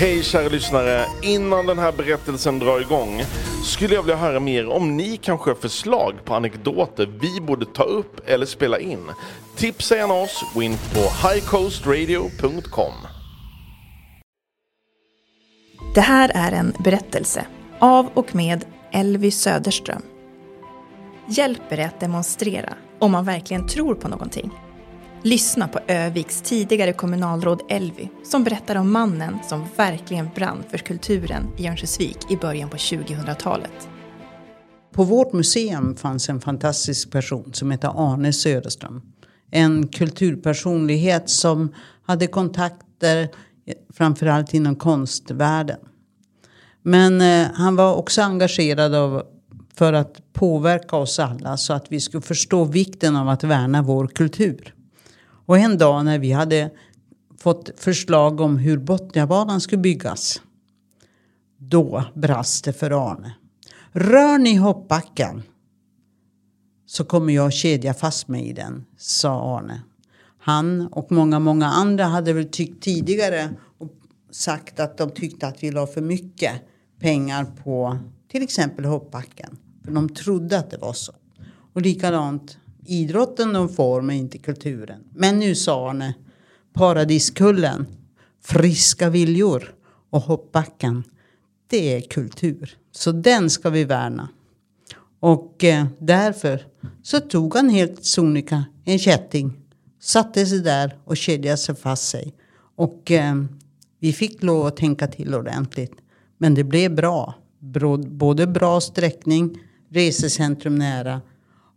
Hej kära lyssnare! Innan den här berättelsen drar igång skulle jag vilja höra mer om ni kanske har förslag på anekdoter vi borde ta upp eller spela in. Tipsa gärna oss, gå in på highcoastradio.com. Det här är en berättelse av och med Elvy Söderström. Hjälper det att demonstrera om man verkligen tror på någonting? Lyssna på Öviks tidigare kommunalråd Elvy som berättar om mannen som verkligen brann för kulturen i Örnsköldsvik i början på 2000-talet. På vårt museum fanns en fantastisk person som hette Arne Söderström. En kulturpersonlighet som hade kontakter framförallt inom konstvärlden. Men eh, han var också engagerad av, för att påverka oss alla så att vi skulle förstå vikten av att värna vår kultur. Och en dag när vi hade fått förslag om hur Botniabanan skulle byggas. Då brast det för Arne. Rör ni hoppbacken så kommer jag kedja fast mig i den, sa Arne. Han och många, många andra hade väl tyckt tidigare och sagt att de tyckte att vi la för mycket pengar på till exempel hoppbacken. För de trodde att det var så. Och likadant idrotten de får men inte kulturen. Men nu sa Arne Paradiskullen, Friska viljor och Hoppbacken. Det är kultur. Så den ska vi värna. Och eh, därför så tog han helt sonika en kätting, satte sig där och kedjade sig fast sig. Och eh, vi fick lov att tänka till ordentligt. Men det blev bra. Både bra sträckning, resecentrum nära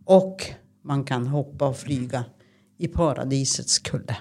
och man kan hoppa och flyga i paradisets kulle.